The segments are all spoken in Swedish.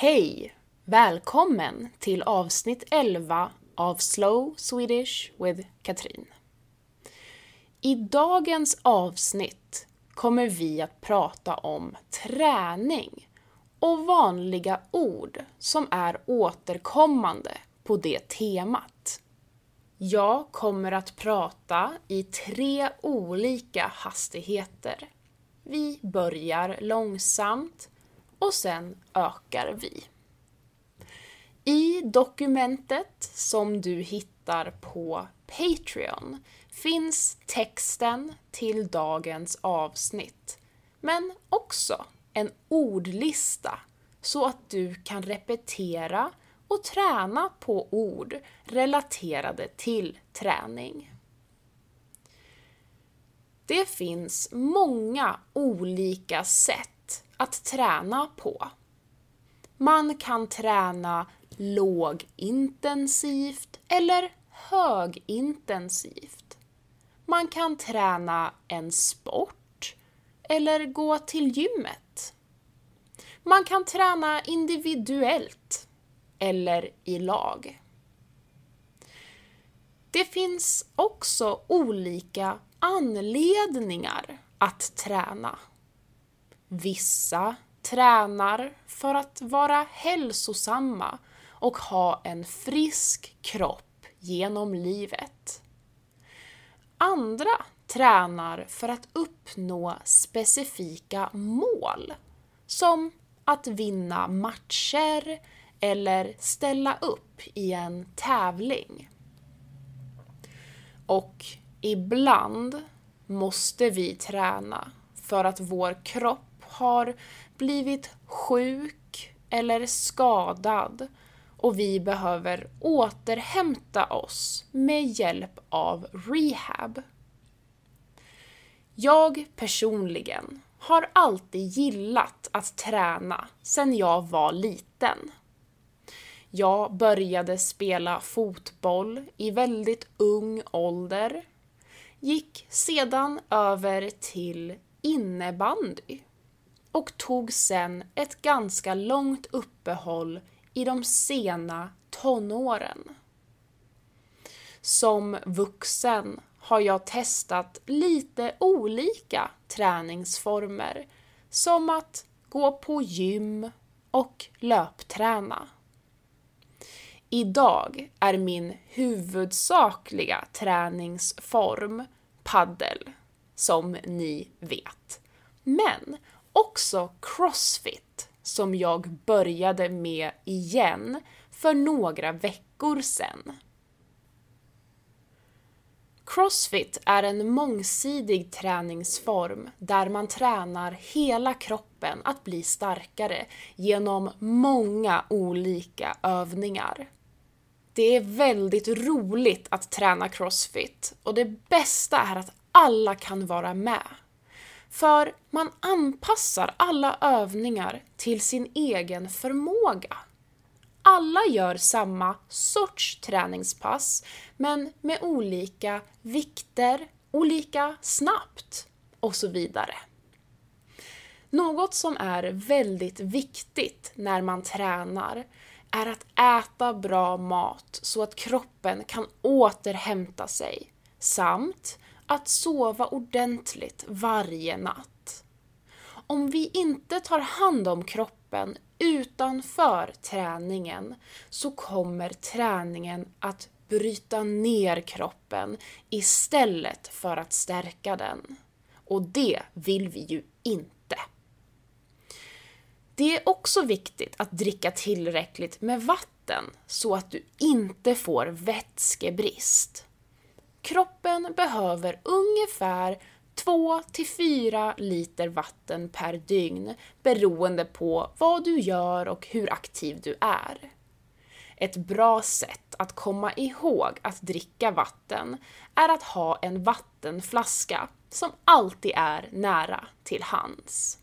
Hej! Välkommen till avsnitt 11 av Slow Swedish with Katrin. I dagens avsnitt kommer vi att prata om träning och vanliga ord som är återkommande på det temat. Jag kommer att prata i tre olika hastigheter. Vi börjar långsamt och sen ökar vi. I dokumentet som du hittar på Patreon finns texten till dagens avsnitt, men också en ordlista så att du kan repetera och träna på ord relaterade till träning. Det finns många olika sätt att träna på. Man kan träna lågintensivt eller högintensivt. Man kan träna en sport eller gå till gymmet. Man kan träna individuellt eller i lag. Det finns också olika anledningar att träna. Vissa tränar för att vara hälsosamma och ha en frisk kropp genom livet. Andra tränar för att uppnå specifika mål, som att vinna matcher eller ställa upp i en tävling. Och ibland måste vi träna för att vår kropp har blivit sjuk eller skadad och vi behöver återhämta oss med hjälp av rehab. Jag personligen har alltid gillat att träna sedan jag var liten. Jag började spela fotboll i väldigt ung ålder, gick sedan över till innebandy och tog sen ett ganska långt uppehåll i de sena tonåren. Som vuxen har jag testat lite olika träningsformer som att gå på gym och löpträna. Idag är min huvudsakliga träningsform paddel, som ni vet. Men också crossfit som jag började med igen för några veckor sedan. Crossfit är en mångsidig träningsform där man tränar hela kroppen att bli starkare genom många olika övningar. Det är väldigt roligt att träna crossfit och det bästa är att alla kan vara med. För man anpassar alla övningar till sin egen förmåga. Alla gör samma sorts träningspass, men med olika vikter, olika snabbt och så vidare. Något som är väldigt viktigt när man tränar är att äta bra mat så att kroppen kan återhämta sig samt att sova ordentligt varje natt. Om vi inte tar hand om kroppen utanför träningen så kommer träningen att bryta ner kroppen istället för att stärka den. Och det vill vi ju inte. Det är också viktigt att dricka tillräckligt med vatten så att du inte får vätskebrist. Kroppen behöver ungefär 2 4 liter vatten per dygn beroende på vad du gör och hur aktiv du är. Ett bra sätt att komma ihåg att dricka vatten är att ha en vattenflaska som alltid är nära till hands.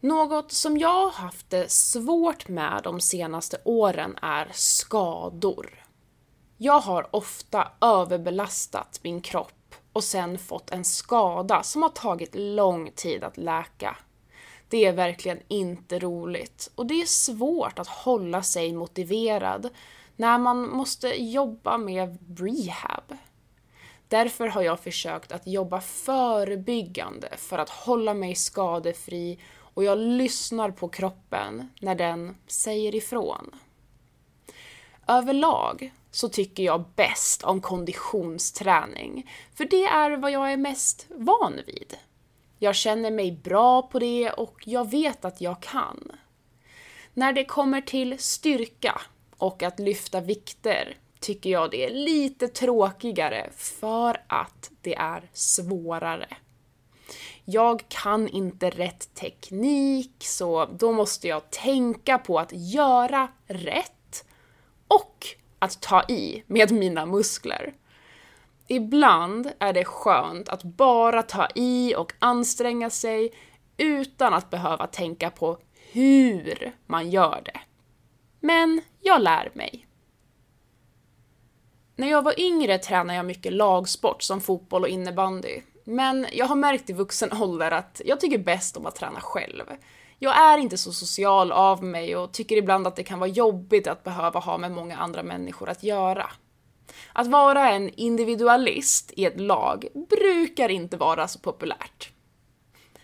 Något som jag har haft det svårt med de senaste åren är skador. Jag har ofta överbelastat min kropp och sen fått en skada som har tagit lång tid att läka. Det är verkligen inte roligt och det är svårt att hålla sig motiverad när man måste jobba med rehab. Därför har jag försökt att jobba förebyggande för att hålla mig skadefri och jag lyssnar på kroppen när den säger ifrån. Överlag så tycker jag bäst om konditionsträning, för det är vad jag är mest van vid. Jag känner mig bra på det och jag vet att jag kan. När det kommer till styrka och att lyfta vikter tycker jag det är lite tråkigare för att det är svårare. Jag kan inte rätt teknik, så då måste jag tänka på att göra rätt och att ta i med mina muskler. Ibland är det skönt att bara ta i och anstränga sig utan att behöva tänka på hur man gör det. Men jag lär mig. När jag var yngre tränade jag mycket lagsport som fotboll och innebandy. Men jag har märkt i vuxen ålder att jag tycker bäst om att träna själv. Jag är inte så social av mig och tycker ibland att det kan vara jobbigt att behöva ha med många andra människor att göra. Att vara en individualist i ett lag brukar inte vara så populärt.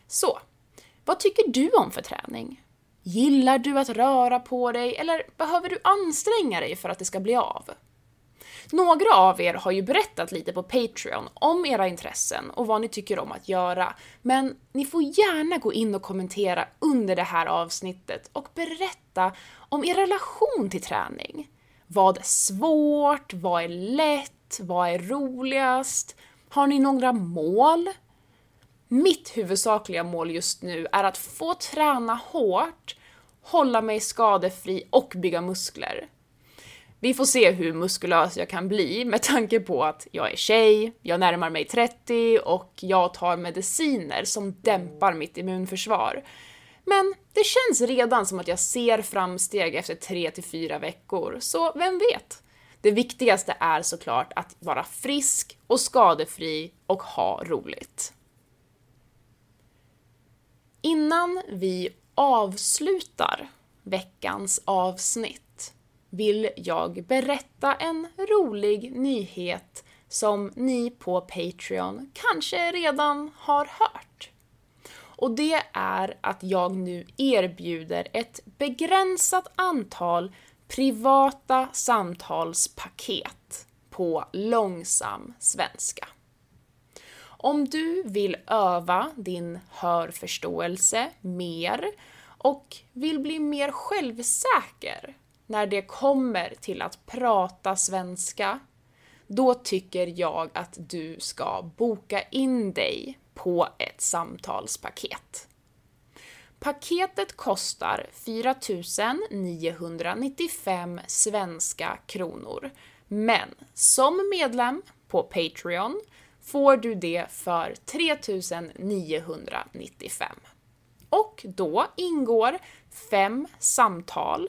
Så, vad tycker du om för träning? Gillar du att röra på dig eller behöver du anstränga dig för att det ska bli av? Några av er har ju berättat lite på Patreon om era intressen och vad ni tycker om att göra, men ni får gärna gå in och kommentera under det här avsnittet och berätta om er relation till träning. Vad är svårt? Vad är lätt? Vad är roligast? Har ni några mål? Mitt huvudsakliga mål just nu är att få träna hårt, hålla mig skadefri och bygga muskler. Vi får se hur muskulös jag kan bli med tanke på att jag är tjej, jag närmar mig 30 och jag tar mediciner som dämpar mitt immunförsvar. Men det känns redan som att jag ser framsteg efter 3 till 4 veckor, så vem vet? Det viktigaste är såklart att vara frisk och skadefri och ha roligt. Innan vi avslutar veckans avsnitt vill jag berätta en rolig nyhet som ni på Patreon kanske redan har hört. Och det är att jag nu erbjuder ett begränsat antal privata samtalspaket på långsam svenska. Om du vill öva din hörförståelse mer och vill bli mer självsäker när det kommer till att prata svenska, då tycker jag att du ska boka in dig på ett samtalspaket. Paketet kostar 4 995 svenska kronor, men som medlem på Patreon får du det för 3 995. Och då ingår fem samtal,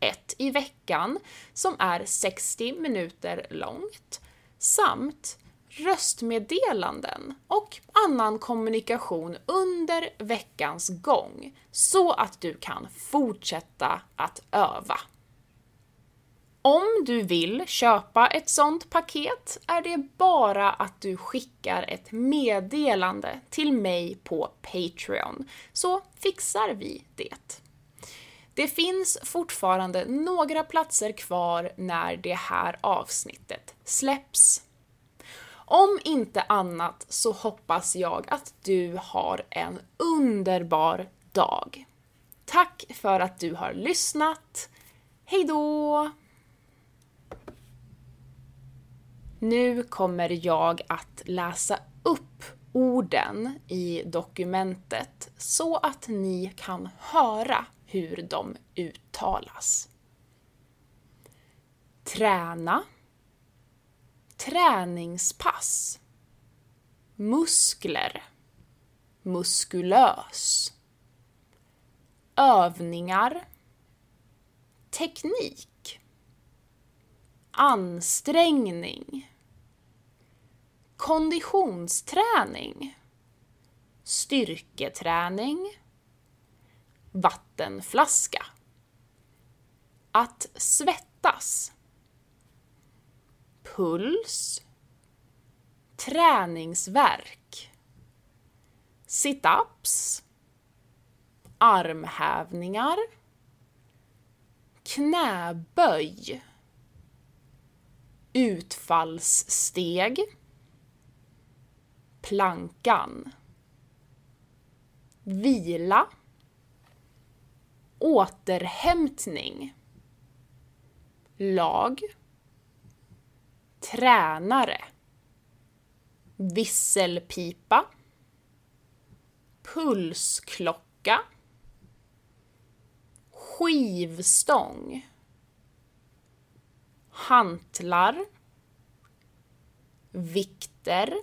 ett i veckan, som är 60 minuter långt, samt röstmeddelanden och annan kommunikation under veckans gång så att du kan fortsätta att öva. Om du vill köpa ett sånt paket är det bara att du skickar ett meddelande till mig på Patreon, så fixar vi det. Det finns fortfarande några platser kvar när det här avsnittet släpps. Om inte annat så hoppas jag att du har en underbar dag. Tack för att du har lyssnat. Hejdå! Nu kommer jag att läsa upp orden i dokumentet så att ni kan höra hur de uttalas. Träna. Träningspass. Muskler. Muskulös. Övningar. Teknik. Ansträngning. Konditionsträning. Styrketräning vattenflaska. Att svettas. Puls. Träningsverk. Situps. Armhävningar. Knäböj. Utfallssteg. Plankan. Vila. Återhämtning. Lag. Tränare. Visselpipa. Pulsklocka. Skivstång. Hantlar. Vikter.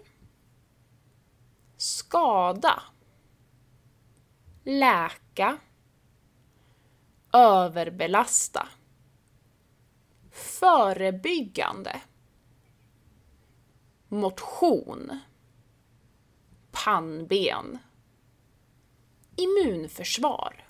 Skada. Läka. Överbelasta. Förebyggande. Motion. Pannben. Immunförsvar.